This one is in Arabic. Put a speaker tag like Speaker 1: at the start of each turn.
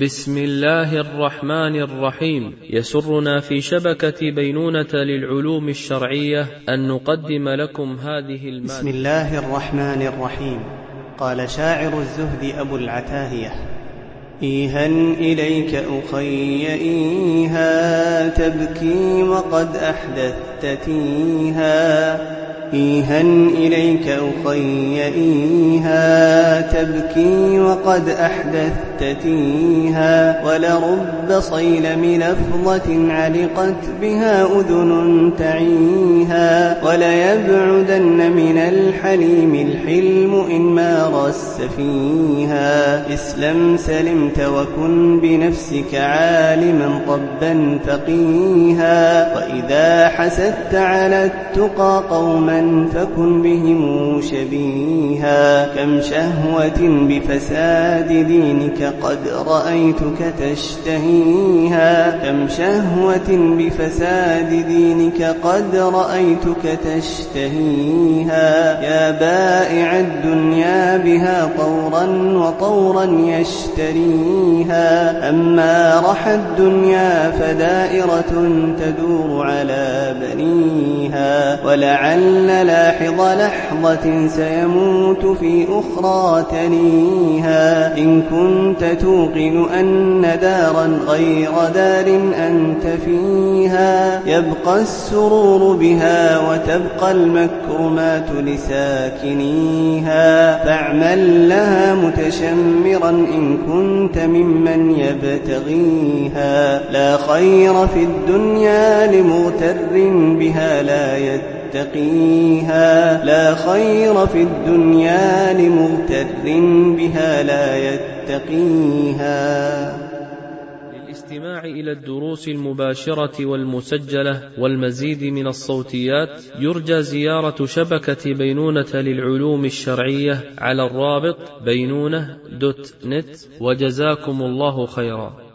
Speaker 1: بسم الله الرحمن الرحيم. يسرنا في شبكة بينونة للعلوم الشرعية أن نقدم لكم هذه المادة.
Speaker 2: بسم الله الرحمن الرحيم. قال شاعر الزهد أبو العتاهية. إيها إليك أخي إيها تبكي وقد أحدثت تيها إيها إليك أخي إيها تبكي وقد أحدثت تيها ولرب صيلم لفظة علقت بها أذن تعيها وليبعدن من الحليم الحلم إن مارس فيها اسلم سلمت وكن بنفسك عالما طبا فقيها وإذا حسدت على التقى قوما فكن بهم شبيها كم شهوة بفساد دينك قد رأيتك تشتهيها كم شهوة بفساد دينك قد رأيتك تشتهيها يا بائع الدنيا بها طورا وطورا يشتريها أما رحى الدنيا فدائرة تدور على بنيها ولعل لاحظ لحظة سيموت في أخرى تنيها. إن كنت توقن أن دارا غير دار أنت فيها. يبقى السرور بها وتبقى المكرمات لساكنيها فاعمل لها متشمرا إن كنت ممن يبتغيها. لا خير في الدنيا لمغتر بها لا يتقيها. لا خير في الدنيا لمغتر بها لا يتقيها.
Speaker 1: للاستماع إلى الدروس المباشرة والمسجلة والمزيد من الصوتيات يرجى زيارة شبكة بينونة للعلوم الشرعية على الرابط بينونة دوت نت وجزاكم الله خيرا.